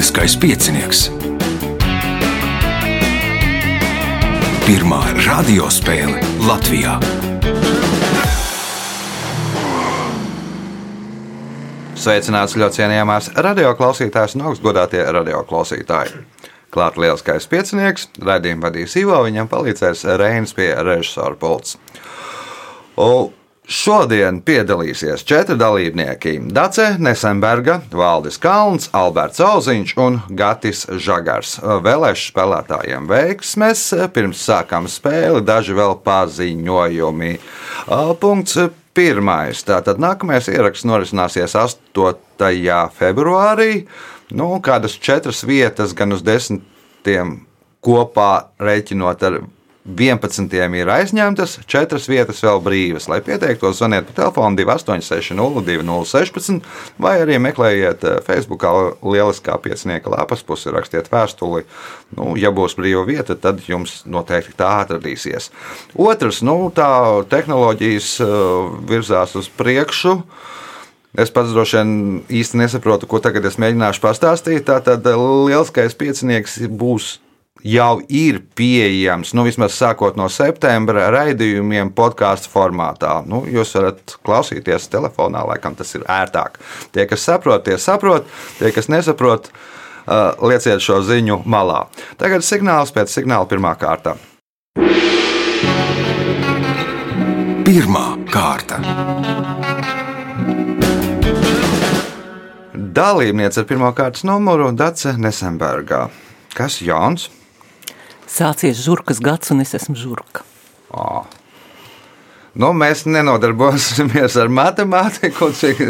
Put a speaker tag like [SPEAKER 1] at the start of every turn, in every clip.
[SPEAKER 1] Lieliskais piecinieks. Pirmā radiospēle Latvijā.
[SPEAKER 2] Sveicināts ļoti cienījamās radioklausītājas un augstgadātie radioklausītāji. Klāt lielskais piecinieks, raidījumu vadīs Ivo, viņam palīdzēs Reinas pie režisora pults. Un Šodien piedalīsies četri dalībnieki - Dace Nesenberga, Valdis Kalns, Alberts Auziņš un Gatis Žagars. Vēlēšu spēlētājiem veiksmes, pirms sākam spēli daži vēl paziņojumi. Punkts pirmais. Tātad nākamais ieraksts norisināsies 8. februārī. Nu, kādas četras vietas gan uz desmitiem kopā rēķinot ar 11 ir aizņemtas, 4 vietas vēl brīvas. Lai pieteiktos, zvaniet pa telefonu 286, 0216, vai arī meklējiet eh, Facebook, lieliskā piecinieka lapas pusi, rakstiet vēstuli. Nu, ja būs brīva vieta, tad jums noteikti tā atradīsies. Otrs, nu, tā tehnoloģijas eh, virzās uz priekšu. Es pats droši vien īsti nesaprotu, ko tagad es mēģināšu pastāstīt. Tātad eh, lielskais piecinieks būs jau ir pieejams, nu, vismaz sākot no septembra, raidījumiem podkāstu formātā. Nu, jūs varat klausīties telefonā, laikam tas ir ērtāk. Tie, kas saprot, tie saprot, tie, kas nesaprot, uh, lieciet šo ziņu malā. Tagad signāls pēc signāla pirmā kārta.
[SPEAKER 1] Pirmā kārta.
[SPEAKER 2] Dalībniece ar pirmā kārtas numuru Dace Nesenbergā. Kas Jānis?
[SPEAKER 3] Sācies žurkas gads, un es esmu žurka.
[SPEAKER 2] Oh. Nu, mēs nenodarbosimies ar matemātiku, cik,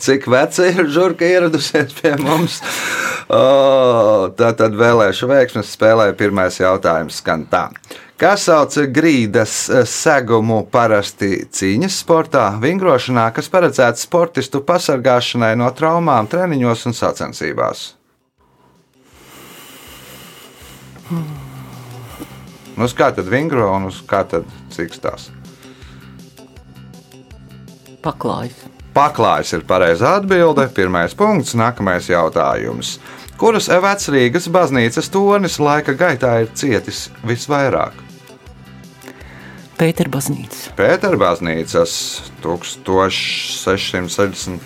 [SPEAKER 2] cik veca ir žurka ieradusies pie mums. Oh, tā tad vēlēšu veiksmes spēlē. Pirmais jautājums skan tā. Kas sauc grīdas segumu parasti cīņas sportā, vingrošanā, kas paredzēts sportistu pasargāšanai no traumām, treniņos un sacensībās? Hmm. Nu, uz kā tad vingro un uz kā tad cikstās?
[SPEAKER 3] Paklājas.
[SPEAKER 2] Paklājas ir pareizā atbilde. Pirmais punkts, nākamais jautājums. Kuras vecrīgas baznīcas tonis laika gaitā ir cietis visvairāk?
[SPEAKER 3] Pēterbaznīcas.
[SPEAKER 2] Pēterbaznīcas 1660.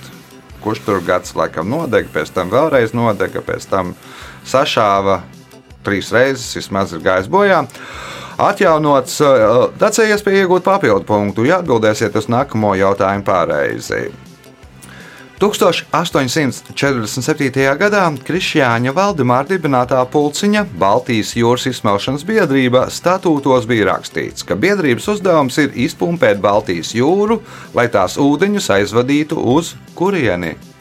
[SPEAKER 2] Kurš tur gads laikam nodega, pēc tam vēlreiz nodega, pēc tam sašāva trīs reizes vismaz ir gājis bojā. Atjaunots, tāds ir iespēja iegūt papildu punktu, ja atbildēsiet uz nākamo jautājumu pareizi. 1847. gadā Krišjāņa Valdemāra dibinātā pulciņa Baltijas jūras izsmelšanas biedrība statūtos bija rakstīts, ka biedrības uzdevums ir izpumpēt Baltijas jūru, lai tās ūdeņus aizvadītu uz kurieni.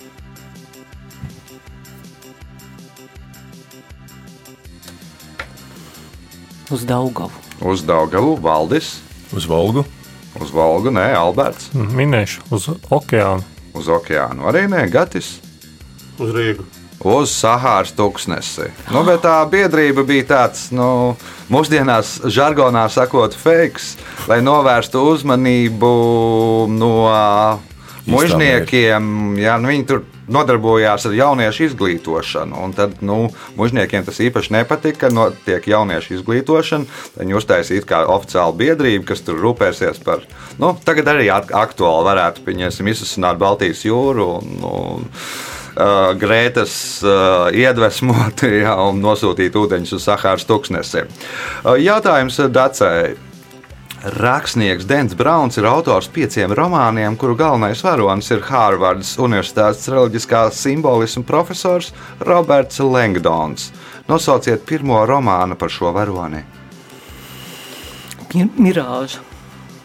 [SPEAKER 3] Uz Daugavu.
[SPEAKER 2] Uz Daugavu, Valdis.
[SPEAKER 4] Uz Volgu.
[SPEAKER 2] Uz Volgu, nē, Alberts.
[SPEAKER 5] Minēšu uz okeānu.
[SPEAKER 2] Uz okeānu arī nē, Gatis.
[SPEAKER 6] Uz Rīgu.
[SPEAKER 2] Uz Sahāras tūkstnesi. Nu, bet tā biedrība bija tāds, nu, mūsdienās, žargonā sakot, fakes, lai novērstu uzmanību no mužniekiem. Jā, nu, viņi tur nodarbojās ar jauniešu izglītošanu. Un tad nu, mužniekiem tas īpaši nepatika, ka notiek jauniešu izglītošana. Viņi uztaisīja kā oficiālu biedrību, kas tur rūpēsies par. Nu, tagad arī aktuāli varētu izsmeļot Baltijas jūru. Un, nu, Uh, Grētas uh, iedvesmot ja, un nosūtīt ūdeņus uz Sahāras tūkstnesi. Uh, jautājums Dacei. Rakstnieks Dens Brauns ir autors pieciem romāniem, kuru galvenais varonis ir Hārvardas Universitātes reliģiskā simbolisma profesors Roberts Langdons. Nosauciet pirmo romānu par šo varoni.
[SPEAKER 3] Mirāža.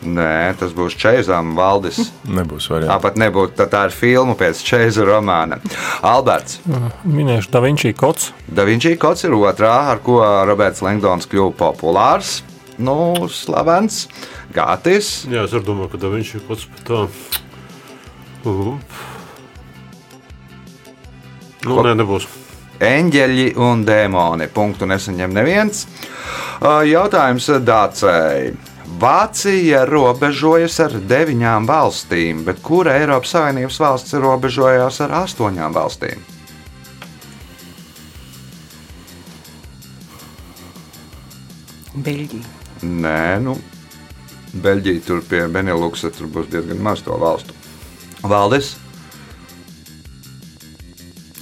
[SPEAKER 2] Nē, tas būs Čeizām valdis.
[SPEAKER 4] Nebūs variants.
[SPEAKER 2] Tāpat nebūtu, tā, tā ir filma pēc Čeiza romāna. Alberts.
[SPEAKER 5] Minēšu Da Vinci kods.
[SPEAKER 2] Da Vinci kods ir otrā, ar ko Roberts Langdons kļuva populārs nu, slavens gātis.
[SPEAKER 6] Jā, es domāju, ka viņš ir kaut kas tāds. Nu, nē, nebūs.
[SPEAKER 2] Eņģeļi un dēmoni. Punktu nesaņem neviens. Uh, jautājums Dācei. Vācija robežojas ar deviņām valstīm, bet kura Eiropas Savienības valsts robežojās ar astoņām valstīm?
[SPEAKER 3] Beļģija.
[SPEAKER 2] Nē, nu, Beļģija tur pie Beneluksa tur būs diezgan maz to valstu. Valdis,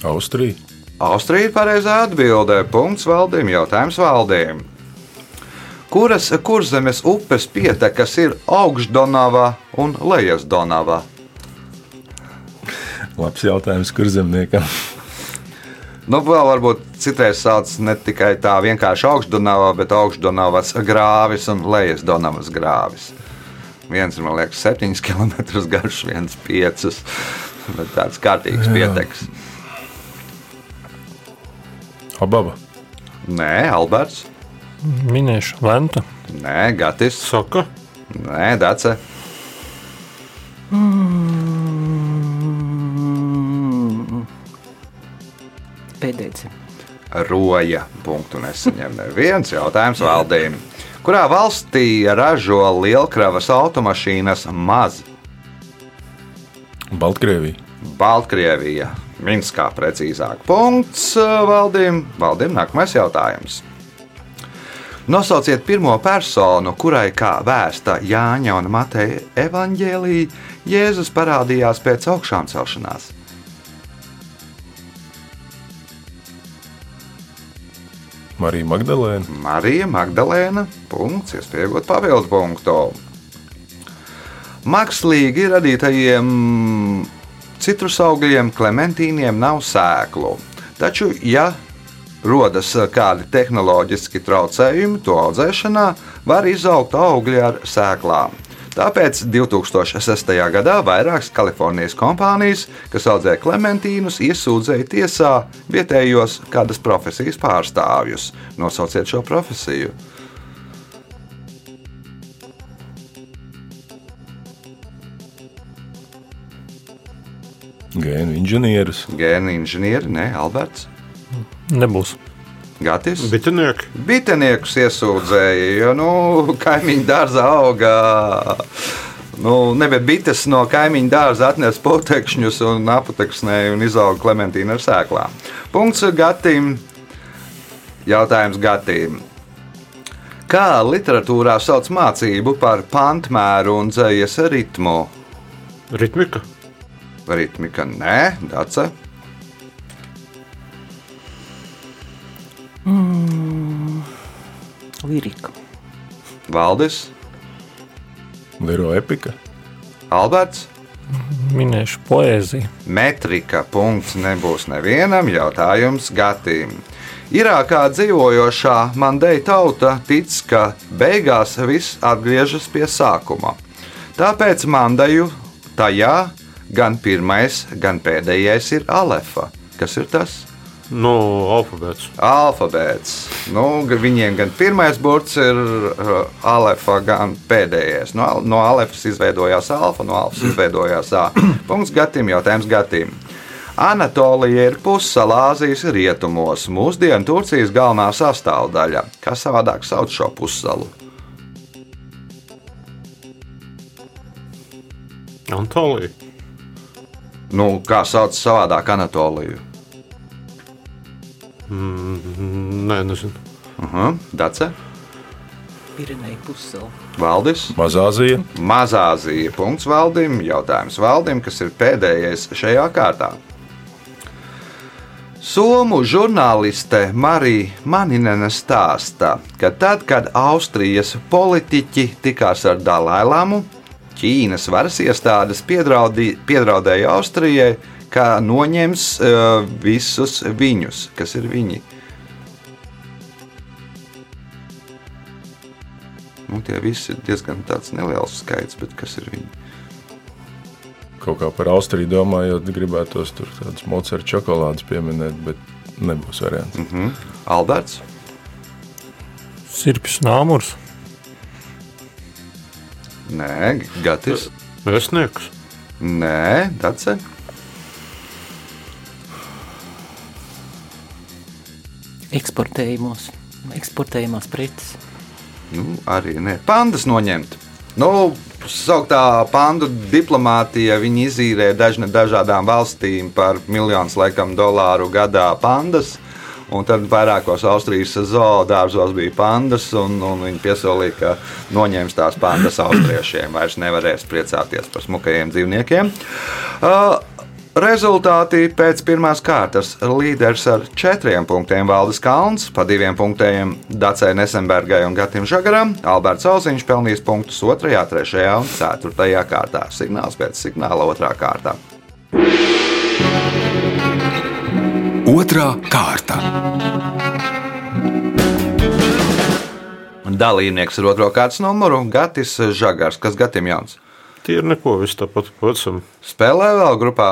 [SPEAKER 4] Austrija.
[SPEAKER 2] Austrija ir pareizā atbildē. Punkts valdījumam, jautājums valdījumam. Kuras kurzemes upes pietekas ir augšdonavā un lejasdonavā?
[SPEAKER 4] Labs jautājums, kur zemniekam.
[SPEAKER 2] Nu, vēl varbūt citreiz sauc ne tikai tā vienkārši augšdonavā, bet augšdonavas grāvis un lejasdonavas grāvis. Viens ir, man liekas, 7 km garš, viens 5. Bet tāds kārtīgs pieteks.
[SPEAKER 4] Ababa.
[SPEAKER 2] Nē, Alberts.
[SPEAKER 5] Minēšu Venta.
[SPEAKER 2] Nē, Gatis.
[SPEAKER 6] Saka,
[SPEAKER 2] Nē, Dace.
[SPEAKER 3] Pēdējais.
[SPEAKER 2] Roja. Punktu nesaņem neviens jautājums valdījumam. Kurā valstī ražo lielkravas automašīnas maz?
[SPEAKER 4] Baltkrievija.
[SPEAKER 2] Baltkrievija. Minskā precīzāk. Punkts valdījumam. Valdījumam nākamais jautājums. Nosauciet pirmo personu, kurai kā vēsta Jāņa un Mateja evaņģēlīja, Jēzus parādījās pēc augšām celšanās.
[SPEAKER 4] Marija Magdalēna.
[SPEAKER 2] Marija Magdalēna. Punkts, iespējot papildu punktu. Mākslīgi radītajiem citrus augļiem, klementīniem nav sēklu. Taču, ja rodas kādi tehnoloģiski traucējumi to audzēšanā, var izaugt augļi ar sēklām. Tāpēc 2006. gadā vairākas Kalifornijas kompānijas, kas audzē klementīnus, iesūdzēja tiesā vietējos kādas profesijas pārstāvjus. Nosauciet šo profesiju.
[SPEAKER 4] Gēnu inženierus.
[SPEAKER 2] Gēnu inženieri, ne Alberts.
[SPEAKER 5] Nebūs.
[SPEAKER 2] Gatis.
[SPEAKER 6] bitinieki.
[SPEAKER 2] Biteniekus iesūdzēja, jo nu, kaimiņu dārzā auga. Nu, Nebija bites no kaimiņa dārza atnesa potekšņus un apoteksnēja un izauga klementīna ar sēklām. Punkts Gatim. Jautājums Gatim. Kā literatūrā sauc mācību par pantmēru un dzējas ritmu?
[SPEAKER 6] Ritmika.
[SPEAKER 2] Ritmika nē, daca.
[SPEAKER 3] Lirika.
[SPEAKER 2] Valdis,
[SPEAKER 4] Liro epika.
[SPEAKER 2] Alberts.
[SPEAKER 5] Minēšu poēziju.
[SPEAKER 2] Metrika punkts nebūs nevienam jautājums Gatim. Irākā dzīvojošā Mandei tauta tic, ka beigās viss atgriežas pie sākuma. Tāpēc Mandeju tajā gan pirmais, gan pēdējais ir alefa. Kas ir tas?
[SPEAKER 6] No alfabēts.
[SPEAKER 2] Alfabēts. Nu, viņiem gan pirmais burts ir uh, alefa, gan pēdējais. No, no alefas izveidojās alfa, no alfas izveidojās A. Punkts gatim, jautājums gatim. Anatolija ir pussala Āzijas rietumos, mūsdienu Turcijas galvenā sastāvdaļa. Kā savādāk sauc šo pussalu?
[SPEAKER 6] Antolija.
[SPEAKER 2] Nu, kā sauc savādāk Anatoliju?
[SPEAKER 6] Mm, nē, nezinu.
[SPEAKER 2] Uh -huh. Dace,
[SPEAKER 3] Pirenei pussala.
[SPEAKER 2] Valdis.
[SPEAKER 4] Mazāzija.
[SPEAKER 2] Mazāzija. Punkts valdim. Jautājums valdim, kas ir pēdējais šajā kārtā. Somu žurnāliste Marija Maninene stāsta, ka tad, kad Austrijas politiķi tikās ar Dalailamu, Ķīnas varas iestādes piedraudēja Austrijai, ka noņems uh, visus viņus, kas ir viņi. Nu, tie visi ir diezgan tāds neliels skaits, bet kas ir viņi?
[SPEAKER 4] Kaut kā par Austriju domājot, gribētos tur tādas Mozart čokolādes pieminēt, bet nebūs variants.
[SPEAKER 2] Mhm. Alberts.
[SPEAKER 5] Sirpjas nāmurs.
[SPEAKER 2] Nē, Gatis.
[SPEAKER 6] Vēstnieks.
[SPEAKER 2] Nē, Dace.
[SPEAKER 3] Eksportējumos, eksportējumās preces.
[SPEAKER 2] Nu, arī nē. Pandas noņemt. Nu, sauktā pandu diplomātija, viņi izīrē dažna, dažādām valstīm par miljonus laikam dolāru gadā pandas. Un tad vairākos Austrijas zoodārzos bija pandas, un, un viņi piesolīja, ka noņems tās pandas austriešiem. Vairs nevarēs priecāties par smukajiem dzīvniekiem. Uh, Rezultāti pēc pirmās kārtas līderis ar četriem punktiem Valdis Kalns, pa diviem punktiem Dacei Nesenbergai un Gatim Žagaram. Alberts Zauziņš pelnījis punktus 2, 3 un 4 kārtā. Signāls pēc signāla 2 kārtā.
[SPEAKER 1] Otra kārta.
[SPEAKER 2] Dalībnieks ar otro kārtas numuru Gatis Žagars. Kas Gatim jauns?
[SPEAKER 6] Tie ir neko, viss tāpat pacam.
[SPEAKER 2] Spēlē vēl grupā,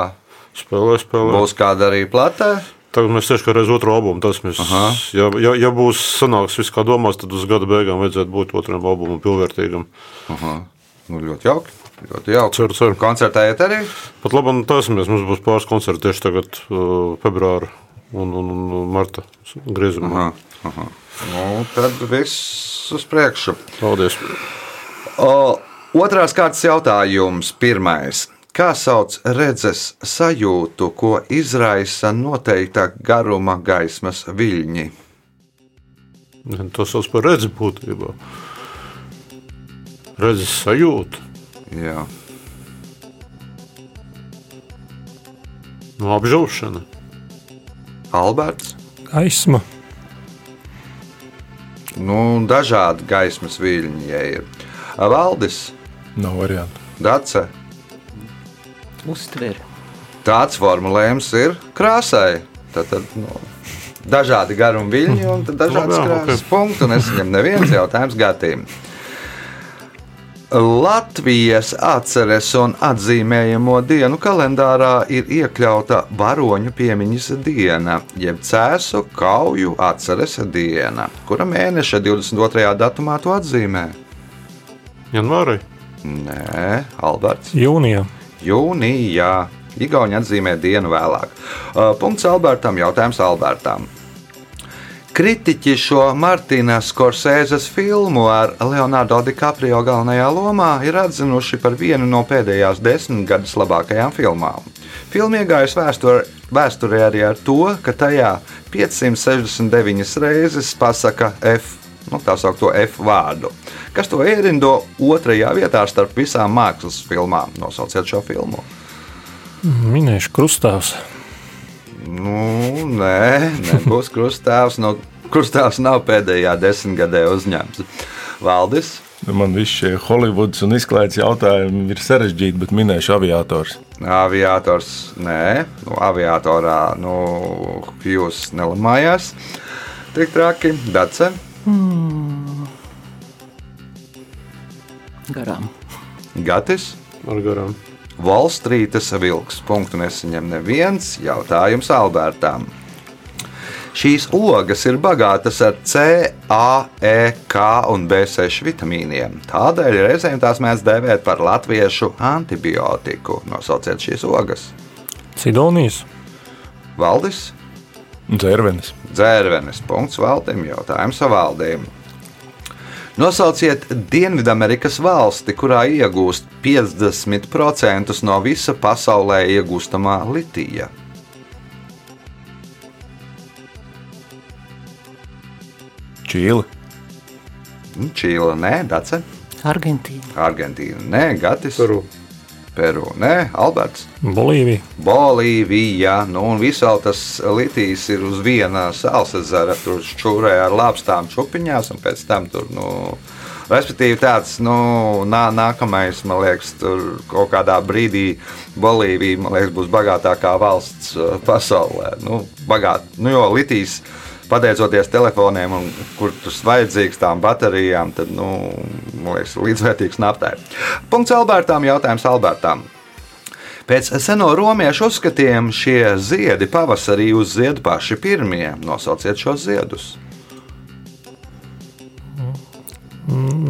[SPEAKER 6] Spēlē, spēlē.
[SPEAKER 2] būs kāda arī platē.
[SPEAKER 6] Tagad mēs tieši kā reiz otru albumu. Tas mēs,
[SPEAKER 2] Aha.
[SPEAKER 6] ja, ja, ja būs sanāks viss kā domās, tad uz gada beigām vajadzētu būt otram albumam pilnvērtīgam.
[SPEAKER 2] Aha. Nu, ļoti jauki. Ļoti jauki.
[SPEAKER 6] Ceru, ceru.
[SPEAKER 2] Koncertējat arī?
[SPEAKER 6] Pat labi, taisimies. Mums būs pāris koncerti tieši tagad, uh, februāra un, un, un marta griezumā.
[SPEAKER 2] Aha, aha. Nu, tad viss uz priekšu.
[SPEAKER 6] Paldies!
[SPEAKER 2] O, otrās kārtas jautājums. Pirmais. Kā sauc redzes sajūtu, ko izraisa noteikta garuma gaismas viļņi?
[SPEAKER 6] To sauc par redzi būtībā. Redzes sajūta,
[SPEAKER 2] Jā.
[SPEAKER 6] no apžaušana.
[SPEAKER 2] Alberts.
[SPEAKER 5] Gaisma,
[SPEAKER 2] Nu, dažādi gaismas viļņi ja ir. Valdis,
[SPEAKER 4] Nav variantu.
[SPEAKER 2] Dace.
[SPEAKER 3] Uztver.
[SPEAKER 2] Tāds formulējums ir krāsai. Tad, tad, nu, dažādi garumi viļņi un dažādas krāsas
[SPEAKER 6] ok.
[SPEAKER 2] punkti. Nesaņem neviens jautājums gatīm. Latvijas atceres un atzīmējamo dienu kalendārā ir iekļauta varoņu piemiņas diena, jeb cēsu kauju atceres diena, kura mēneša 22. datumā to atzīmē.
[SPEAKER 6] Janvārai.
[SPEAKER 2] Nē, Alberts.
[SPEAKER 5] jūnijā,
[SPEAKER 2] Jūnijā. Igauni atzīmē dienu vēlāk. Uh, Punkts Albertam, jautājums Albertam. Kritiķi šo Martina Scorsēzes filmu ar Leonardo DiCaprio galvenajā lomā ir atzinuši par vienu no pēdējās desmitgades labākajām filmām. Filma iegājusi vēsturē, vēsturē arī ar to, ka tajā 569 reizes pasaka F, nu, tā saucamo F vārdu, kas to ierindo otrajā vietā starp visām mākslas filmām. Nosauciet šo filmu.
[SPEAKER 5] minēšu krustāvs.
[SPEAKER 2] Nu, nē, nebūs krustāvs. No, krustāvs nav pēdējā desmitgadē uzņemts. Valdis.
[SPEAKER 4] Nu, Man viss šie Holivudas un izklaides jautājumi ir sarežģīti, bet minēšu aviators.
[SPEAKER 2] Aviators, nē, nu, aviatorā nu, jūs nelamājās. Tik traki, Dace.
[SPEAKER 3] Garām.
[SPEAKER 2] Gatis.
[SPEAKER 6] Ar garām.
[SPEAKER 2] Volstrītas vilks. Punktu nesaņem neviens jautājums Albertam. Šīs ogas ir bagātas ar C, A, E, K un B6 vitamīniem. Tādēļ reizēm tās mēs dēvēt par latviešu antibiotiku. Nosauciet šīs ogas.
[SPEAKER 5] Cidonijas,
[SPEAKER 2] Valdis,
[SPEAKER 4] Dzērvenis.
[SPEAKER 2] dzērvenis, punkts valdim, jautājums valdīm. Nosauciet Dienvidamerikas valsti, kurā iegūst 50% no visa pasaulē iegūstamā litija.
[SPEAKER 4] Čīli.
[SPEAKER 2] Čīla, nē, Dace,
[SPEAKER 3] Argentīna.
[SPEAKER 2] Argentīna, nē, Gatis,
[SPEAKER 6] Peru.
[SPEAKER 2] Peru, nē, Alberts,
[SPEAKER 5] Bolīvija,
[SPEAKER 2] Bolīvija. Nu, un vēl tas litīs ir uz viena sāls ezera, tur čūrē ar lāpstām čupiņās, un pēc tam tur, nu, respektīvi tāds, nu, nā, nākamais, man liekas, tur kaut kādā brīdī Bolīvija, liekas, būs bagātākā valsts uh, pasaulē. Nu, bagāt, nu, jo litīs. Pateicoties telefoniem, un kur tas vajadzīgs tām baterijām, tad, nu, man liekas, līdzvērtīgs naftai. Punkts Albertām, jautājums Albertām. Pēc seno romiešu uzskatiem šie ziedi pavasarī uzzied paši pirmie. Nosauciet šos ziedus.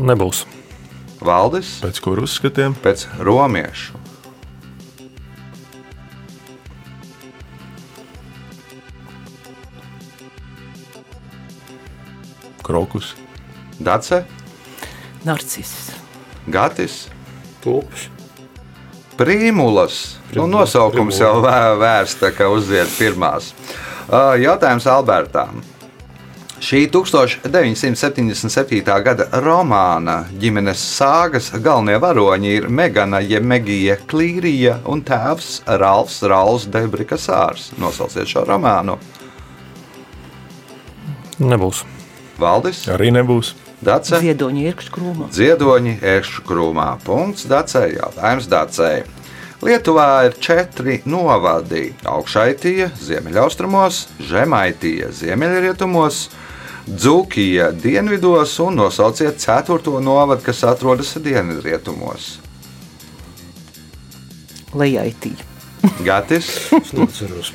[SPEAKER 5] nebūs.
[SPEAKER 2] Valdis
[SPEAKER 4] Pēc kur uzskatiem?
[SPEAKER 2] pēc romiešu.
[SPEAKER 4] Krokus.
[SPEAKER 2] Dace,
[SPEAKER 3] Narciss.
[SPEAKER 2] Gatis,
[SPEAKER 6] Tulpes.
[SPEAKER 2] Prīmulas. Nu, nosaukums jau vē- vērsta, ka uzzied pirmās. Uh, Jautājums Albertām. Šī 1977. gada romāna ģimenes sāgas galvenie varoņi ir Megana Jemegija Klīrija un tēvs Ralfs Rauls Debrika Sārs. Nosauciet šo romānu.
[SPEAKER 5] Nebūs.
[SPEAKER 2] Valdis,
[SPEAKER 4] Arī nebūs.
[SPEAKER 2] Dace,
[SPEAKER 3] Ziedoņa iekšķi krūmā.
[SPEAKER 2] Ziedoņi, Ēkšķu krūmā. Punkts Dacei, jautājums Dacei. Lietuvā ir četri novadi - augšaitīja, ziemeļaustrumos, žemaitīja, ziemeļrietumos, dzūkija dienvidos un nosauciet ceturto novadu, kas atrodas dienvidrietumos.
[SPEAKER 3] Lejaitīja.
[SPEAKER 2] Gatis,
[SPEAKER 6] Es neatceros.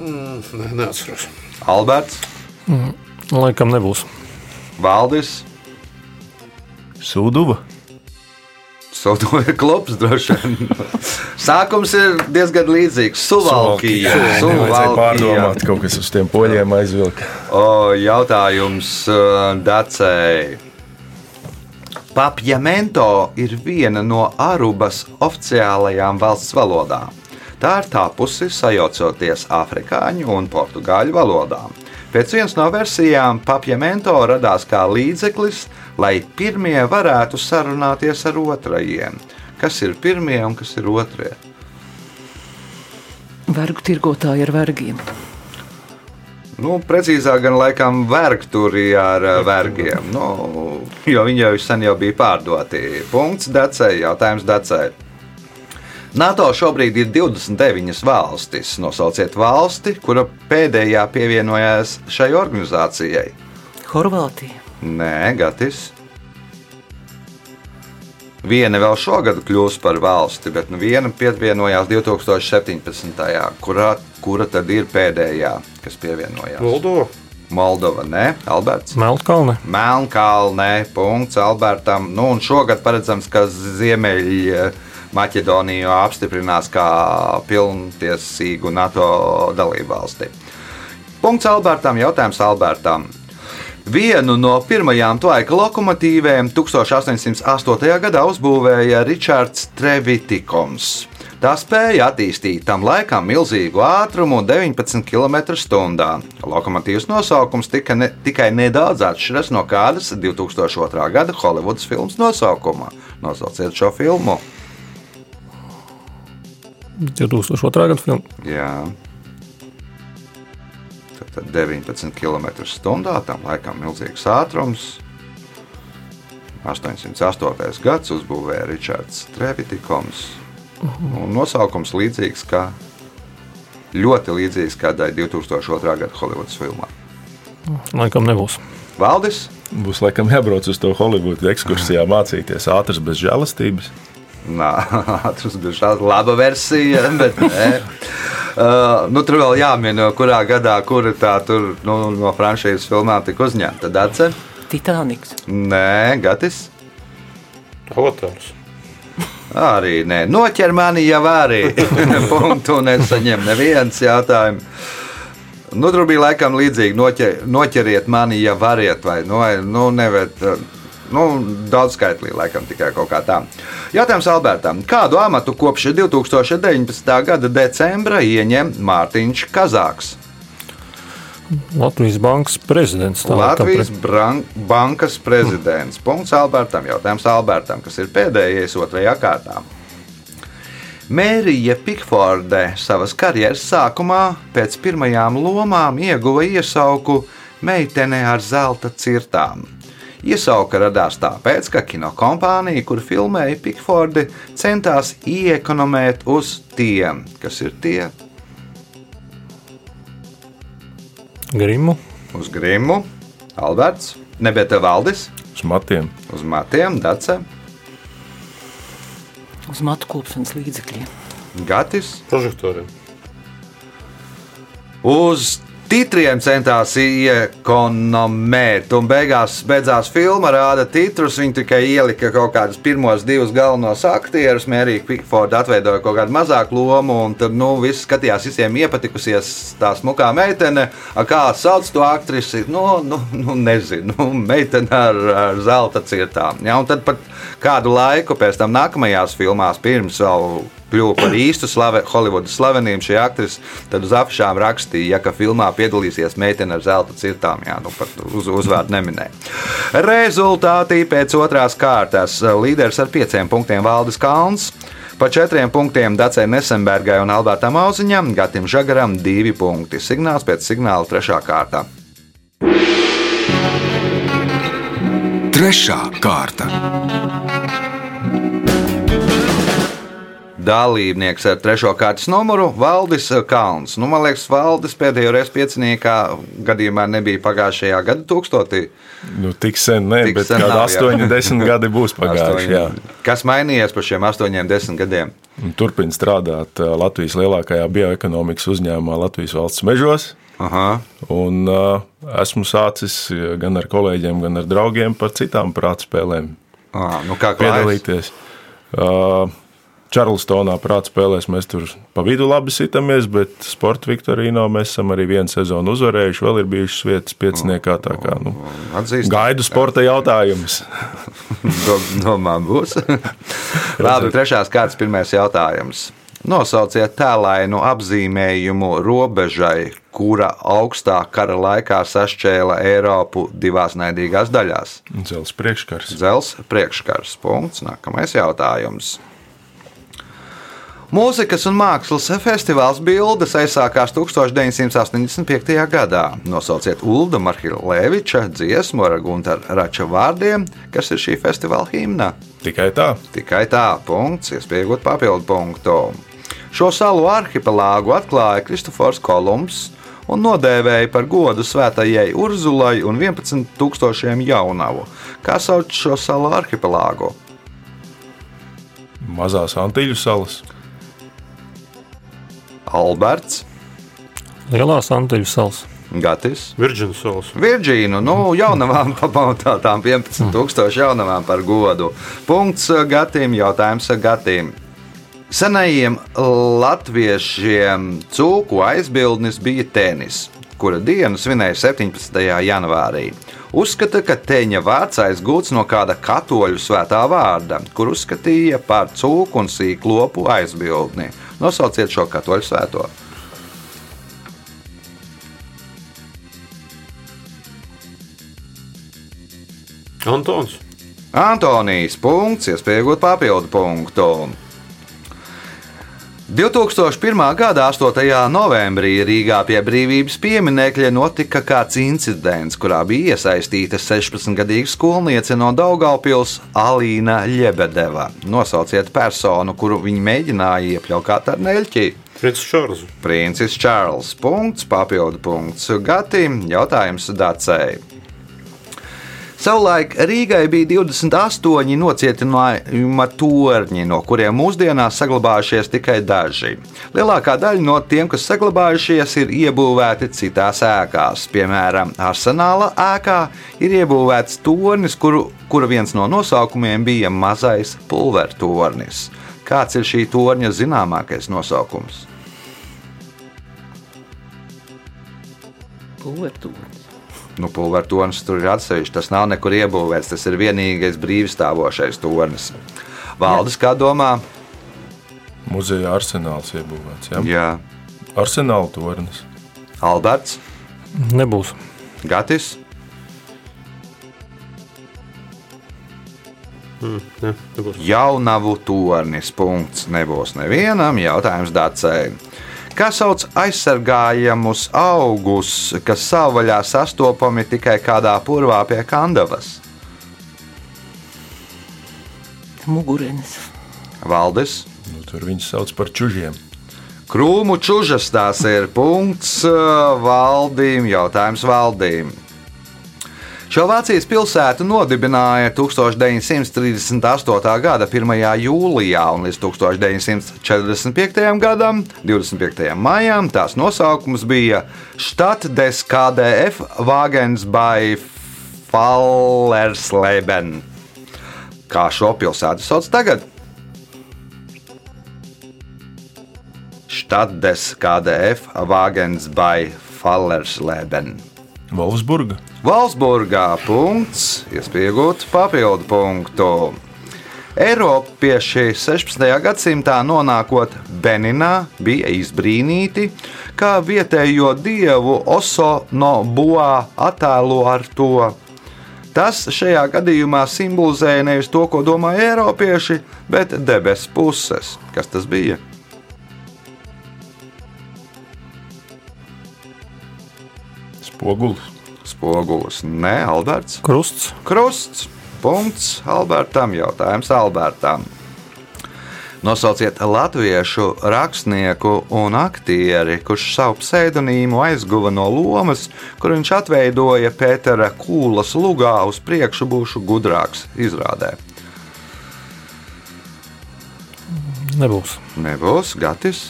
[SPEAKER 6] Mm, Nē, neatceros.
[SPEAKER 2] Alberts,
[SPEAKER 5] Laikam nebūs.
[SPEAKER 2] Valdis,
[SPEAKER 4] Sūduva.
[SPEAKER 2] Sodoja klops droši vien. Sākums ir diezgan līdzīgs. Suvalkija.
[SPEAKER 4] Vajadzēja pārdomāt, kaut kas uz tiem poļiem aizvilka.
[SPEAKER 2] O, jautājums uh, Dacei. Papjamento ir viena no Arubas oficiālajām valsts valodām. Tā ir tapusi sajaucoties afrikāņu un portugāļu valodām. Pēc vienas no versijām papjamento radās kā līdzeklis, lai pirmie varētu sarunāties ar otrajiem. Kas ir pirmie un kas ir otrie?
[SPEAKER 3] Vergu tirgotāji ar vergiem.
[SPEAKER 2] Nu, precīzāk, gan laikam vergturi ar eh, vergiem, nu, jo viņi jau sen jau bija pārdoti. Punkts Dacei, jautājums Dacei. NATO šobrīd ir 29 valstis. Nosauciet valsti, kura pēdējā pievienojās šai organizācijai.
[SPEAKER 3] Horvātija.
[SPEAKER 2] Nē, Gatis. Viena vēl šogad kļūs par valsti, bet nu viena pievienojās 2017. Kurā, kura tad ir pēdējā, kas pievienojās?
[SPEAKER 6] Moldova.
[SPEAKER 2] Moldova, nē, Alberts.
[SPEAKER 5] Melnkalne.
[SPEAKER 2] Melnkalnē, punkts Albertam. Nu, un šogad paredzams, ka Ziemeļa Maķedonija apstiprinās kā pilntiesīgu NATO dalībvalsti. Punkts Albertam, jautājums Albertam. Vienu no pirmajām tvaika lokomotīvēm 1808. gadā uzbūvēja Ričards Trevitikoms. Tā spēja attīstīt tam laikam milzīgu ātrumu 19 km/h. Lokomotīvas nosaukums tika ne, tikai nedaudz atšķiras no kādas 2002. gada Holivudas filmas nosaukuma. Nosauciet šo filmu.
[SPEAKER 5] 2002. gada filma.
[SPEAKER 2] Jā. Tad 19 km/h. Tam laikam milzīgs ātrums. 808. gads uzbūvēja Ričards Trevitikons. Un nosaukums līdzīgs kā ļoti līdzīgs kādai 2002. gada Holivudas filmā.
[SPEAKER 5] Laikam nebūs.
[SPEAKER 2] Valdis,
[SPEAKER 4] Būs laikam jābrauc uz to Holivudu ekskursijā mācīties ātras bez žēlastības.
[SPEAKER 2] Nā, tas bija šāda laba versija, bet. Uh, nu, tur vēl jāmin, kurā gadā, kura tā tur, nu, no franšīzes filmām tika uzņemta. Dace?
[SPEAKER 3] Titaniks.
[SPEAKER 2] Nē, Gatis.
[SPEAKER 6] Avatārs.
[SPEAKER 2] Arī nē, noķer mani jau arī. Punktu nesaņem neviens jautājums. Nu, tur bija laikam līdzīgi, noķer, noķeriet mani, ja variet, vai nu, nu nevet. Nu, daudz skaitlī, laikam, tikai kaut kā tā. Jautājums Albertam. Kādu amatu kopš 2019. gada decembra ieņem Mārtiņš Kazāks?
[SPEAKER 5] Latvijas bankas prezidents. tā
[SPEAKER 2] Latvijas bran- bankas prezidents. Punkts Albertam. Jautājums Albertam, kas ir pēdējais otrajā kārtā. Mērija Pikforde savas karjeras sākumā pēc pirmajām lomām ieguva iesauku meitene ar zelta cirtām. Iesauka radās tāpēc, ka kinokompānija, kur filmēja Pikfordi, centās iekonomēt uz tiem, kas ir tie
[SPEAKER 5] Grimu.
[SPEAKER 2] uz grimu, Alberts, nebeta Valdis,
[SPEAKER 4] Uz matiem.
[SPEAKER 2] uz matiem, Dace,
[SPEAKER 3] Uz matu kopšanas līdzekļiem.
[SPEAKER 2] Gatis,
[SPEAKER 6] Prožektoriem.
[SPEAKER 2] uz titriem centās iekonomēt, un beigās beidzās filma, rāda titrus. Viņi tikai ielika kaut kādus pirmos divus galvenos aktierus. Mērija Pikforda atveidoja kaut kādu mazāku lomu, un tad nu, viss skatījās, visiem iepatikusies tā smukā meitene. Kā sauc to aktrisi? Nu, nu, nu nezinu, nu, meitene ar, ar zelta cirtām. Ja, un tad pat kādu laiku pēc tam nākamajās filmās, pirms vēl kļuva par īstu slave, Holivudas slavenību šī aktrise, tad uz apšām rakstīja, ja, ka filmā piedalīsies meitene ar zelta cirtām. Jā, nu pat uz, uzvārdu neminēja. Rezultātī pēc otrās kārtas līderis ar pieciem punktiem Valdis Kalns. Pa četriem punktiem Dacei Nesenbergai un Albertam Auziņam, Gatim Žagaram divi punkti. Signāls pēc signāla trešā kārta.
[SPEAKER 1] Trešā kārta.
[SPEAKER 2] Dalībnieks ar trešo kārtas numuru - Valdis Kalns. Nu, man liekas, Valdis pēdējo reizi pieciniekā gadījumā nebija pagājušajā gada tūkstotī.
[SPEAKER 4] Nu, tik sen, ne,
[SPEAKER 2] Tik
[SPEAKER 4] bet
[SPEAKER 2] sen
[SPEAKER 4] kādi
[SPEAKER 2] nav, jā.
[SPEAKER 4] 80 gadi būs pagājuši. jā.
[SPEAKER 2] Kas mainījies par šiem astoņiem, desmit gadiem?
[SPEAKER 4] Un Turpin strādāt Latvijas lielākajā bioekonomikas uzņēmumā Latvijas valsts mežos.
[SPEAKER 2] Aha.
[SPEAKER 4] Un, uh, esmu sācis gan ar kolēģiem, gan ar draugiem par citām prāta spēlēm
[SPEAKER 2] À, nu kā klājas?
[SPEAKER 4] piedalīties. Uh, Čarlstonā prāta spēlēs mēs tur pa vidu labi sitamies, bet sporta Viktorīno mēs esam arī vienu sezonu uzvarējuši. Vēl ir bijušas vietas pieciniekā. tā Kā, nu,
[SPEAKER 2] Atzīst,
[SPEAKER 4] gaidu sporta jautājumus.
[SPEAKER 2] Do- Domā, būs. Labi, trešās kārtas pirmais jautājums. Nosauciet tēlainu apzīmējumu robežai, kura augstā kara laikā sašķēla Eiropu divās naidīgās daļās.
[SPEAKER 4] Dzels priekškars.
[SPEAKER 2] Zels priekškars. Punkts. Nākamais jautājums. Mūzikas un mākslas festivāls Bildes aizsākās 1985. gadā. Nosauciet Ulda Marhileviča dziesmu ar Gunteru Rača vārdiem, kas ir šī festivāla himna.
[SPEAKER 4] Tikai tā.
[SPEAKER 2] Tikai tā, punkts, iespējot papildu punktu. Šo salu arhipelāgu atklāja Kristofors Kolumbs un nodēvēja par godu svētajai Urzulai un 11,000 jaunavu. Kā sauc šo salu arhipelāgu?
[SPEAKER 4] Mazās Antīļu salas.
[SPEAKER 2] Alberts,
[SPEAKER 5] Lielās Antiļu salas.
[SPEAKER 2] Gatis.
[SPEAKER 6] Virģinas salas.
[SPEAKER 2] Virģīnu, nu, jaunavām pamatā tām 11,000 jaunavām par godu. Punkts Gatim, jautājums Gatim. Senajiem latviešiem cūku aizbildnis bija tenis, kura dienu svinēja 17. janvārī. Uzskata, ka teņa vārds aizgūts no kāda katoļu svētā vārda, kur uzskatīja par cūku un sīklopu aizbildni. Nosauciet šo katoļu svēto.
[SPEAKER 6] Antons.
[SPEAKER 2] Antonijs punkts, iespējot papildu punktu. 2001. gada 8. novembrī Rīgā pie brīvības pieminiekļa notika kāds incidents, kurā bija iesaistīta 16-gadīga skolniece no Daugaupils Alīna Ļebedeva. Nosauciet personu, kuru viņi mēģināja iepļaut ar neļķi.
[SPEAKER 6] Princis Čārls.
[SPEAKER 2] Princis Čārls. Punkts, papildu punkts. Gatim jautājums Dacei. Savulaik Rīgai bija 28 nocietinājuma torņi, no kuriem mūsdienās saglabājušies tikai daži. Lielākā daļa no tiem, kas saglabājušies, ir iebūvēti citās ēkās. Piemēram, arsenāla ēkā ir iebūvēts tornis, kuru, kura viens no nosaukumiem bija mazais pulvertornis. Kāds ir šī torņa zināmākais nosaukums?
[SPEAKER 3] Pulvertūrs.
[SPEAKER 2] Nu, pulvertornis tur ir atsevišķs. Tas nav nekur iebūvēts. Tas ir vienīgais brīvstāvošais tornis. Valdis, kā domā?
[SPEAKER 4] Muzeja arsenāls iebūvēts. Jā.
[SPEAKER 2] Jā,
[SPEAKER 4] Arsenāla tornis.
[SPEAKER 2] Alberts,
[SPEAKER 5] Nebūs.
[SPEAKER 2] Gatis,
[SPEAKER 6] Ne, nebūs.
[SPEAKER 2] Jaunavu tornis. Punkts nebūs nevienam. Jautājums Dācei. Kā sauc aizsargājamus augus, kas savvaļā sastopami tikai kādā purvā pie kandavas?
[SPEAKER 3] Mugurenes.
[SPEAKER 2] Valdis.
[SPEAKER 4] Nu, tur viņus sauc par čužiem.
[SPEAKER 2] Krūmu čužas tās ir punkts uh, valdīm, jautājums valdīm. Šo Vācijas pilsētu nodibināja 1938. gada 1. jūlijā, un līdz 1945. gadam, 25. maijam, tās nosaukums bija Stadt des KDF Wagens bei Fallersleben. Kā šo pilsētu sauc tagad? Stadt des KDF Wagens bei Fallersleben.
[SPEAKER 4] Wolfsburga.
[SPEAKER 2] Valsburgā punkts, iespējot papildu punktu. Eiropieši 16. gadsimtā nonākot Beninā bija izbrīnīti, kā vietējo dievu Oso no Boā attēlo ar to. Tas šajā gadījumā simbolizēja nevis to, ko domāja Eiropieši, bet debesu puses. Kas tas bija?
[SPEAKER 4] Spogulis.
[SPEAKER 2] Spogulis, Nē, Alberts.
[SPEAKER 5] Krusts.
[SPEAKER 2] Krusts. Punkts Albertam. Jautājums Albertam. Nosauciet latviešu rakstnieku un aktieri, kurš savu pseidonīmu aizguva no lomas, kur viņš atveidoja Pētera Kūlas lugā uz priekšu būšu gudrāks izrādē.
[SPEAKER 5] Nebūs.
[SPEAKER 2] Nebūs Gatis,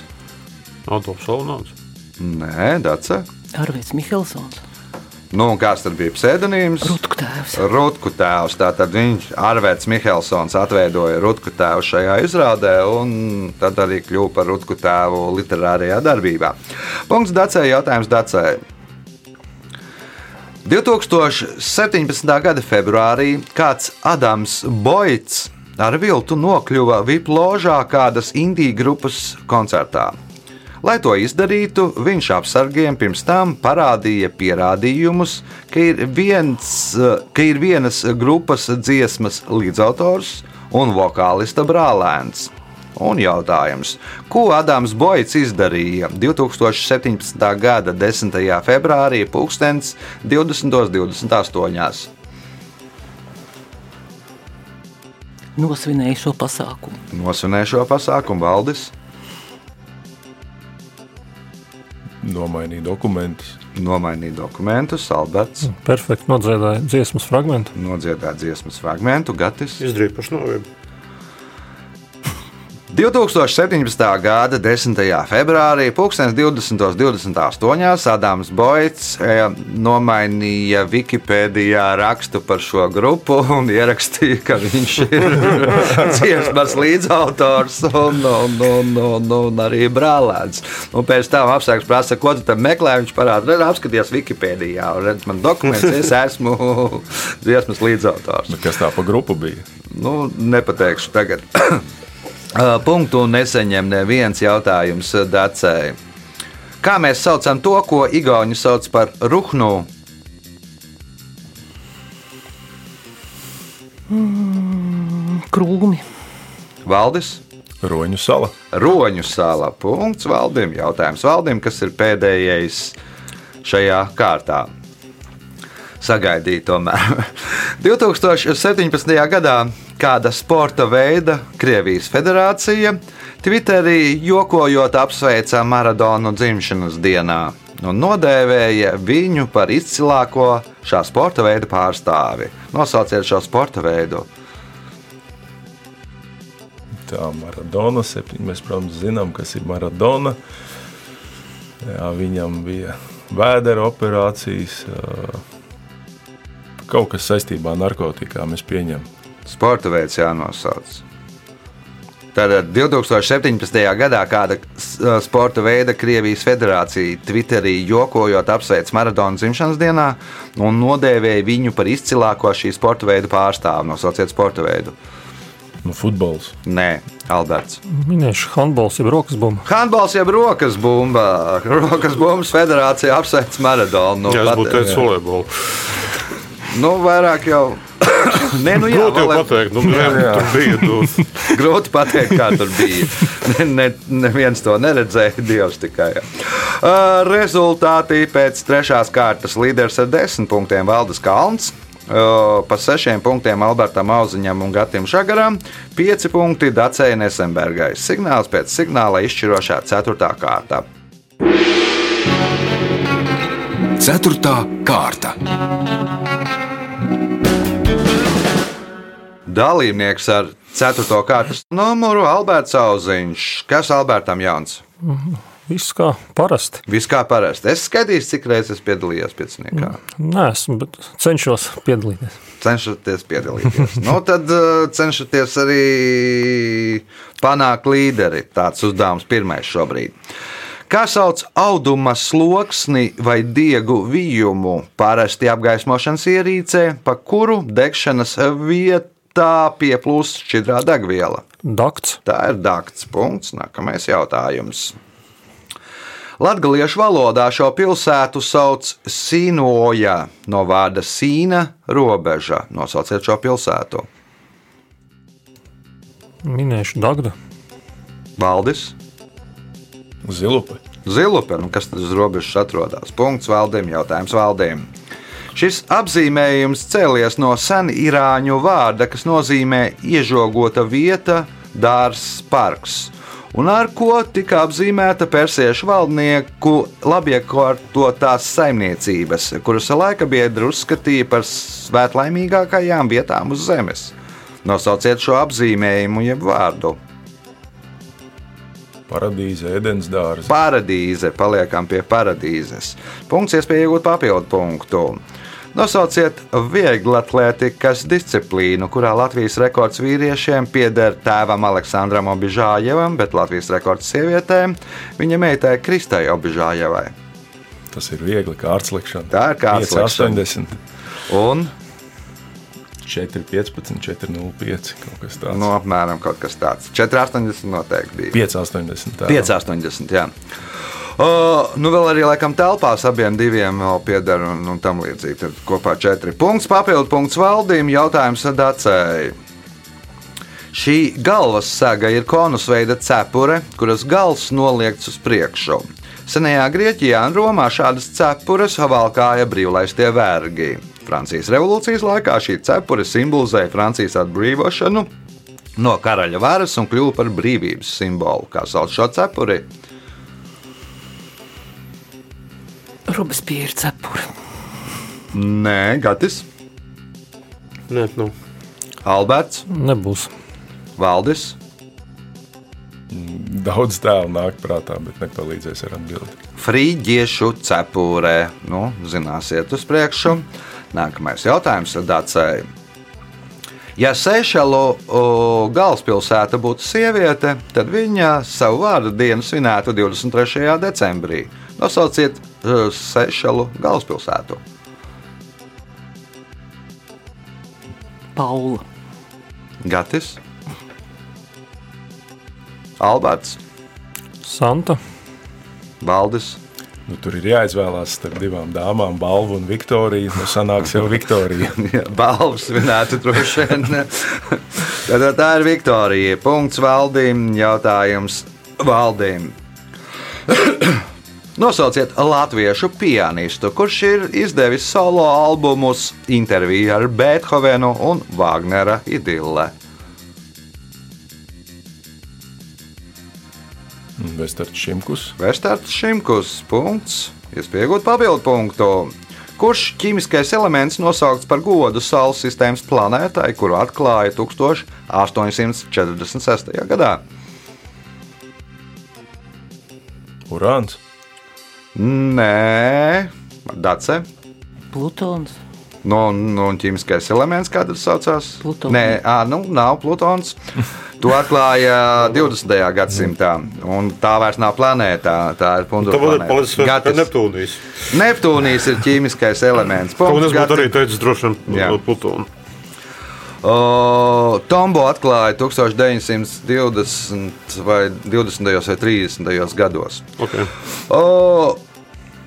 [SPEAKER 6] Adolfs Salnāns.
[SPEAKER 2] Nē, Dace.
[SPEAKER 3] Arvīts Mihelsons,
[SPEAKER 2] Nu, kāds tad bija pseidonīms?
[SPEAKER 3] Rutku tēvs.
[SPEAKER 2] Rutku tēvs. Tātad viņš, Arvērts Mihelsons, atveidoja Rutku tēvu šajā izrādē, un tad arī kļuva par Rutku tēvu literārajā darbībā. Punkts Dacē, jautājums Dacē. 2017. gada februārī kāds Adams Boits ar viltu nokļuva VIP ložā kādas indiju grupas koncertā. Lai to izdarītu, viņš apsargiem pirms tam parādīja pierādījumus, ka ir, viens, ka ir vienas grupas dziesmas līdzautors un vokālista brālēns. Un jautājums, ko Adams Boits izdarīja 2017. gada 10. februārī, 2028.
[SPEAKER 3] Nosvinēja šo pasākumu.
[SPEAKER 2] Nosvinēja šo pasākumu valdis,
[SPEAKER 4] Nomainīja dokumentus.
[SPEAKER 2] nomainīja dokumentus, Alberts,
[SPEAKER 5] Perfekti nodziedāja dziesmas fragment.
[SPEAKER 2] nodziedāja dziesmas fragment, Gatis.
[SPEAKER 6] Izdarīja pašnāvību.
[SPEAKER 2] 2017. gada 10. februārī, 2028. Adams Boits eh, nomainīja Wikipēdijā rakstu par šo grupu un ierakstīja, ka viņš ir dziesmas līdzautors un, un, un, un, un arī brālēns. Un pēc tam apstākļus prasa, ko tu tam meklē. Viņš parāda, apskaties Wikipēdijā, un redz, man dokuments, es esmu dziesmas līdzautors.
[SPEAKER 4] Bet kas tā pa grupu bija?
[SPEAKER 2] Nu, nepateikšu tagad. Uh, Punktu neseņem neviens jautājums Dacei. Kā mēs saucam to, ko Igauni sauc par ruhnu?
[SPEAKER 3] Krūmi.
[SPEAKER 2] Valdis,
[SPEAKER 4] Roņu sala.
[SPEAKER 2] Roņu sāla. Punkts valdim. Jautājums valdim, kas ir pēdējais šajā kārtā. Sagaidīt, tomēr. 2017. gadā kāda sporta veida Krievijas federācija Twitterī jokojot apsveica Maradonu dzimšanas dienā un nodēvēja viņu par izcilāko šā sporta veida pārstāvi. Nosauciet šo sporta veidu.
[SPEAKER 4] Tā Maradona. Septiņi, mēs, protams, zinām, kas ir Maradona. Jā, viņam bija vēdera operācijas. Kaut kas saistībā ar narkotikām mēs pieņemam.
[SPEAKER 2] Sporta veids jānosauc. Tātad 2017. gadā kāda sporta veida Krievijas federācija Twitterī jokojot apsveic Maradonu dzimšanas dienā un nodēvēja viņu par izcilāko šī sporta veida pārstāvu. Nosauciet sporta veidu.
[SPEAKER 4] Nu, futbols.
[SPEAKER 2] Nē, Alberts.
[SPEAKER 5] Minēšu handbols, jeb rokas bumbu.
[SPEAKER 2] Handbols jau rokas bumba. Rokas bumbas federācija apsveic Maradonu. Nu,
[SPEAKER 6] Jā, es būtu teicis volejbolu.
[SPEAKER 2] Nu, vairāk jau. Nē, nu, jā,
[SPEAKER 6] Grūti jau
[SPEAKER 2] volej-
[SPEAKER 6] pateikt, nu, jā, tur bija. Tu,
[SPEAKER 2] Grūti pateikt, kā tur bija. Ne, ne, neviens to neredzēja, Dievs tikai. Uh, rezultāti pēc trešās kārtas līderis ar desmit punktiem Valdis Kalns. Uh, pa sešiem punktiem Albertam Auziņam un Gatam Žagaram, pieci punkti Dacei Nesenbergai. Signāls pēc signāla izšķirošā ceturtā kārta.
[SPEAKER 1] Ceturtā kārta.
[SPEAKER 2] Dalībnieks ar 4. kārtas numuru Alberts Auziņš. Kas Albertam Jauns?
[SPEAKER 5] Viss kā parasti.
[SPEAKER 2] Viss kā parasti. Es skatīju, cik reizes piedalījos pieciniekā.
[SPEAKER 5] Nē, esmu, bet cenšos piedalīties.
[SPEAKER 2] Cenšaties piedalīties. nu, tad uh, cenšaties arī panākt līderi. Tāds uzdevums pirmais šobrīd. Kā sauc auduma sloksni vai diegu vijumu parasti apgaismošanas ierīcē, pa kuru degšanas vietā pieplūst šķidrā degviela?
[SPEAKER 5] Dakts,
[SPEAKER 2] Tā ir dakts. Punkts. Nākamais jautājums. Latviešu valodā šo pilsētu sauc Sīnoja no vārda sīna robeža. Nosauciet šo pilsētu.
[SPEAKER 5] minēšu Dagdu.
[SPEAKER 2] Valdis,
[SPEAKER 4] Zilupe.
[SPEAKER 2] Zilupe, nu kas tad uz robežas atrodas? Punkts valdiem, jautājums valdiem. Šis apzīmējums cēlies no sena irāņu vārda, kas nozīmē iežogota vieta, dārzs, parks. Un ar ko tika apzīmēta persiešu valdnieku labiekārtotās saimniecības, kuras laika biedri uzskatīja par svētlaimīgākajām vietām uz zemes. Nosauciet šo apzīmējumu, jeb vārdu.
[SPEAKER 4] Paradīze, ēdienas dārza.
[SPEAKER 2] Paradīze, paliekam pie paradīzes. Punkts, iespēja iegūt papildu punktu. Nosauciet vieglatlētikas disciplīnu, kurā Latvijas rekords vīriešiem pieder tēvam Aleksandram Obižājevam, bet Latvijas rekords sievietēm viņa meitai Kristai Obižājevai.
[SPEAKER 4] Tas ir viegli kā ārtslikšana.
[SPEAKER 2] Tā ir kārtslikšana.
[SPEAKER 4] 80,
[SPEAKER 2] Un
[SPEAKER 4] 4, 15, 4, 0, 5. Kaut kas tāds.
[SPEAKER 2] nu, apmēram kaut kas tāds - 4,80 noteikti bija.
[SPEAKER 4] 5, 80. Tā.
[SPEAKER 2] 5,80. Jā. Uh, nu, vēl arī laikam telpās abiem diviem vēl pieder un, un tam līdzīgi. Tad kopā četri punkts, papildu punkts valdīm, jautājums Dacēji. Šī galvas sega ir konusveida cepure, kuras gals noliekts uz priekšu. Senajā Grieķijā un Romā šādas cepures valkāja brīvlaistie vergi. Francijas revolūcijas laikā šī cepure simbolizēja Francijas atbrīvošanu no karaļa varas un kļuva par brīvības simbolu. Kā sauc šo cepuri?
[SPEAKER 3] Robespierre cepura.
[SPEAKER 2] Nē, Gatis,
[SPEAKER 6] Nē, nu,
[SPEAKER 2] Alberts,
[SPEAKER 5] Nebūs.
[SPEAKER 2] Valdis,
[SPEAKER 4] Daudz tēlu nāk prātā, bet nepalīdzēs ar atbildi.
[SPEAKER 2] Frīģiešu cepurē. Nu, zināsiet, uz priekšu. Nākamais jautājums ir Dācēji. Ja Seišelu galvaspilsēta būtu sieviete, tad viņa savu vārdu dienu svinētu 23. decembrī. Nosauciet o, Seišelu galvaspilsētu.
[SPEAKER 3] Paula.
[SPEAKER 2] Gatis, Alberts,
[SPEAKER 5] Santa.
[SPEAKER 2] Valdis.
[SPEAKER 4] Nu, tur ir jāizvēlās starp divām dāmām, Balvu un Viktoriju. Nu, sanāks jau Viktorija.
[SPEAKER 2] Jā, Balvas svinētu droši vien. Tad tā ir Viktorija. Punkts valdīm. Jautājums valdīm. Nosauciet latviešu pianistu, kurš ir izdevis solo albumus, interviju ar Beethovenu un Wagnera idillē.
[SPEAKER 4] Vestards Šimkus.
[SPEAKER 2] Vestards Šimkus. Punkts. Iespējot papildu punktu. Kurš ķīmiskais elements nosaukts par godu Saules sistēmas planētai, kuru atklāja 1846. gadā?
[SPEAKER 4] Urāns.
[SPEAKER 2] Nē, Dace.
[SPEAKER 3] Plutons.
[SPEAKER 2] No, no ķīmiskais elements, kā tas saucās?
[SPEAKER 3] Plutons.
[SPEAKER 2] Nē, ā, nu, nav Plutons. To atklāja 20. gadsimtā. un Tā vairs nav planēta. Tā ir
[SPEAKER 6] tā būtu palicis
[SPEAKER 2] Gatis.
[SPEAKER 6] Neptūnijas.
[SPEAKER 2] Neptūnijas ir ķīmiskais elements. Punkts Gatim.
[SPEAKER 6] arī teicis droši vien Plutonu.
[SPEAKER 2] O, Tombo atklāja 1920 vai 20. vai 30. gados.
[SPEAKER 6] Okay.
[SPEAKER 2] O,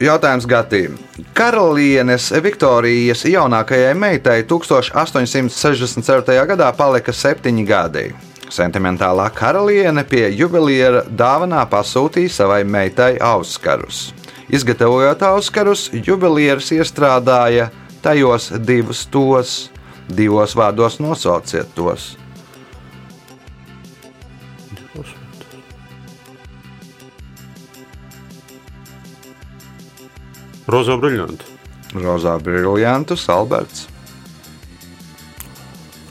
[SPEAKER 2] jautājums Gatīm. Karalienes Viktorijas jaunākajai meitai 1864. gadā palika septiņi gadi. Sentimentālā karaliene pie jubileāra dāvanā pasūtīja savai meitai auskarus. Izgatavojot auskarus, jubileārs iestrādāja tajos divus tos. Divos vārdos nosauciet tos.
[SPEAKER 6] Rozā briļanti.
[SPEAKER 2] Rozā briljantus, Alberts,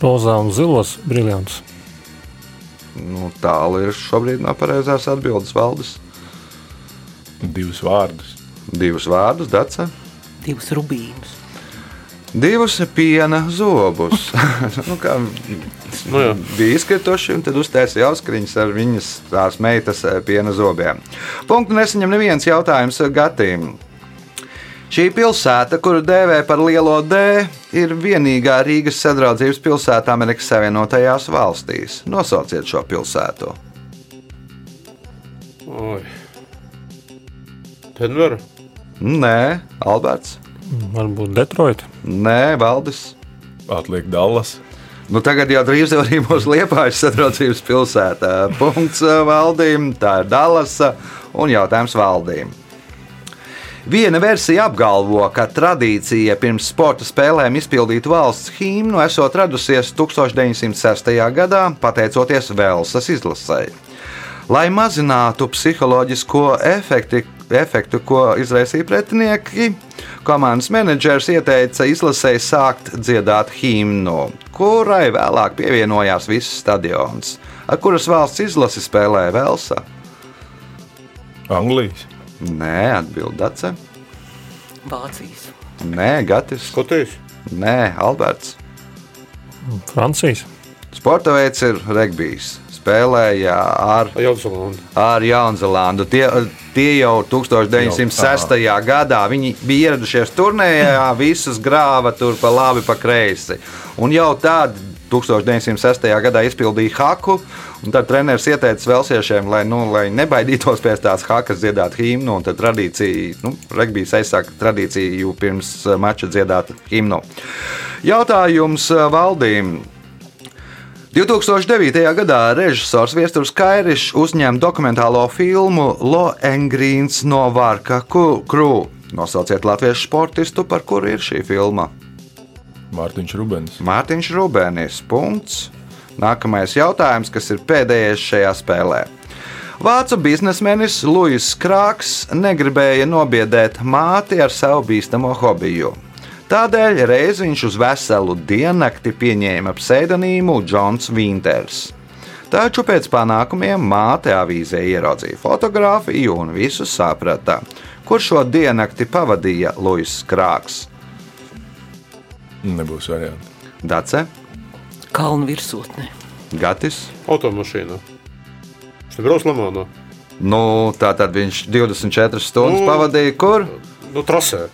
[SPEAKER 5] Rozā un zilos briljantus.
[SPEAKER 2] Nu, tālu ir šobrīd no pareizās atbildes valdes.
[SPEAKER 4] Divus vārdus.
[SPEAKER 2] Divus vārdus, Dace.
[SPEAKER 3] Divus rubīnus.
[SPEAKER 2] Divus piena zobus. nu, kā,
[SPEAKER 6] Nu, jā.
[SPEAKER 2] bija izkrituši, un tad uztaisīja auskriņas ar viņas tās meitas eh, piena zobiem. Punktu nesaņem neviens jautājums Gatīm. Šī pilsēta, kuru dēvē par Lielo D, ir vienīgā Rīgas sadraudzības pilsēta Amerikas Savienotajās valstīs. Nosauciet šo pilsētu.
[SPEAKER 6] Oi. Denver.
[SPEAKER 2] Nē, Alberts.
[SPEAKER 5] Varbūt Detroit.
[SPEAKER 2] Nē, Valdis.
[SPEAKER 4] Atliek Dallas.
[SPEAKER 2] Nu, tagad jau drīz arī būs Liepājas sadraudzības pilsēta. Punkts eh, valdīm, tā ir Dallasa un jautājums valdīm. Viena versija apgalvo, ka tradīcija pirms sporta spēlēm izpildīt valsts himnu esot radusies 1906. gadā, pateicoties Velsas izlasēji. Lai mazinātu psiholoģisko efekti, efektu, ko izraisīja pretinieki, komandas menedžers ieteica izlasēji sākt dziedāt himnu, kurai vēlāk pievienojās viss stadions. Ar kuras valsts izlasi spēlēja Velsa?
[SPEAKER 4] Anglijas.
[SPEAKER 2] Nē, atbild Dace.
[SPEAKER 3] Vācijas.
[SPEAKER 2] Nē, Gatis.
[SPEAKER 6] Skotijas.
[SPEAKER 2] Nē, Alberts.
[SPEAKER 5] Francijas.
[SPEAKER 2] Sporta veids ir regbijs. Spēlēja ar,
[SPEAKER 6] Jaunzēlanda.
[SPEAKER 2] ar Jaunzēlandu. Tie, tie jau 1906. gadā viņi bija ieradušies turnīrā, visus grāva tur pa labi, pa kreisi. Un jau tad 1906. gadā izpildīja haku. Tad treneris ieteica velsiešiem, lai, nu, lai nebaidītos pēc tās hakas dziedāt himnu. Tad tradīcija, nu, regbijs aizsāka tradīciju pirms eh, mača dziedāt himnu. Jautājums eh, valdīm. 2009. gadā režisors Viestures Kairišs uzņēma dokumentālo filmu Loengrīns no Vārka Krū. Nosauciet latviešu sportistu, par kuru ir šī filma.
[SPEAKER 4] Mārtiņš Rubens.
[SPEAKER 2] Mārtiņš Rubēnis. Punkts. Nākamais jautājums, kas ir pēdējais šajā spēlē. Vācu biznesmenis Luis Krāks negribēja nobiedēt māti ar savu bīstamo hobiju. Tādēļ reiz viņš uz veselu diennakti pieņēma pseidonīmu Džons Winters. Taču pēc panākumiem māte avīzē ieraudzīja fotografiju un visu saprata, kur šo diennakti pavadīja Luis Krāks.
[SPEAKER 4] Nebūs varianti.
[SPEAKER 2] Dace,
[SPEAKER 3] Kalnu virsotnē.
[SPEAKER 2] Gatis.
[SPEAKER 6] Te brauc Lamānā.
[SPEAKER 2] Nu, tā tad viņš 24 stundas
[SPEAKER 6] Nu,
[SPEAKER 2] pavadīja kur?
[SPEAKER 6] Nu, trasē.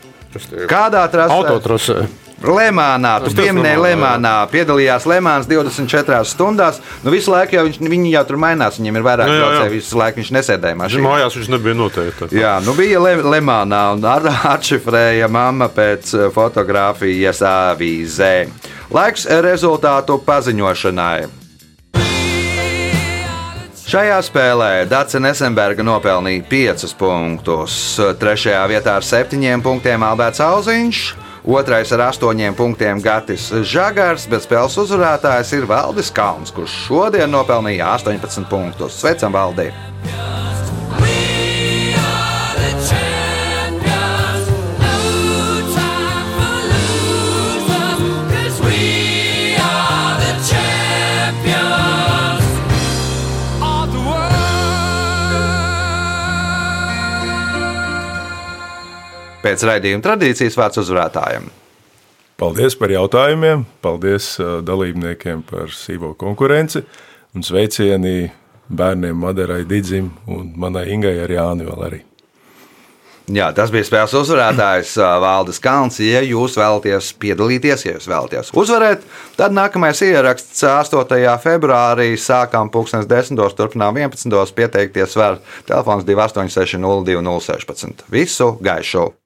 [SPEAKER 2] Kādā trasē?
[SPEAKER 6] Autotrasē.
[SPEAKER 2] Lemānā, tu pieminēji
[SPEAKER 6] Lemānā,
[SPEAKER 2] piedalījās Lemāns 24 stundās. Nu, visu laiku jau viņš, viņi jau tur mainās, viņiem ir vairāk braucēji, visu laiku viņš nesēdēja mašīnā.
[SPEAKER 6] mājās viņš nebija noteikti.
[SPEAKER 2] Jā, nu bija Le Lemānā un ar- atšifrēja mamma pēc eh, fotografijas avīzē. Laiks rezultātu paziņošanai. Šajā spēlē Dārsa Nesenberga nopelnīja 5 punktus. Trešajā vietā ar 7 punktiem Alberts Auziņš, otrais ar 8 punktiem Gatis Žagars, bet spēles uzvarētājs ir Valdis Kalns, kurš šodien nopelnīja 18 punktus. Sveicam, Valdī! Pēc raidījuma tradīcijas vārds uzvarētājiem.
[SPEAKER 4] Paldies par jautājumiem, paldies uh, dalībniekiem par sīvo konkurenci un sveicieni bērniem Maderai Didzim un manai Ingai ar Jāni vēl arī.
[SPEAKER 2] Jā, tas bija spēles uzvarētājs ā, Valdis Kalns. Ja jūs vēlaties piedalīties, ja jūs vēlaties uzvarēt, tad nākamais ieraksts 8. februārī sākām 10. turpinām 11. pieteikties var telefons 286 02 016. Visu gaišu!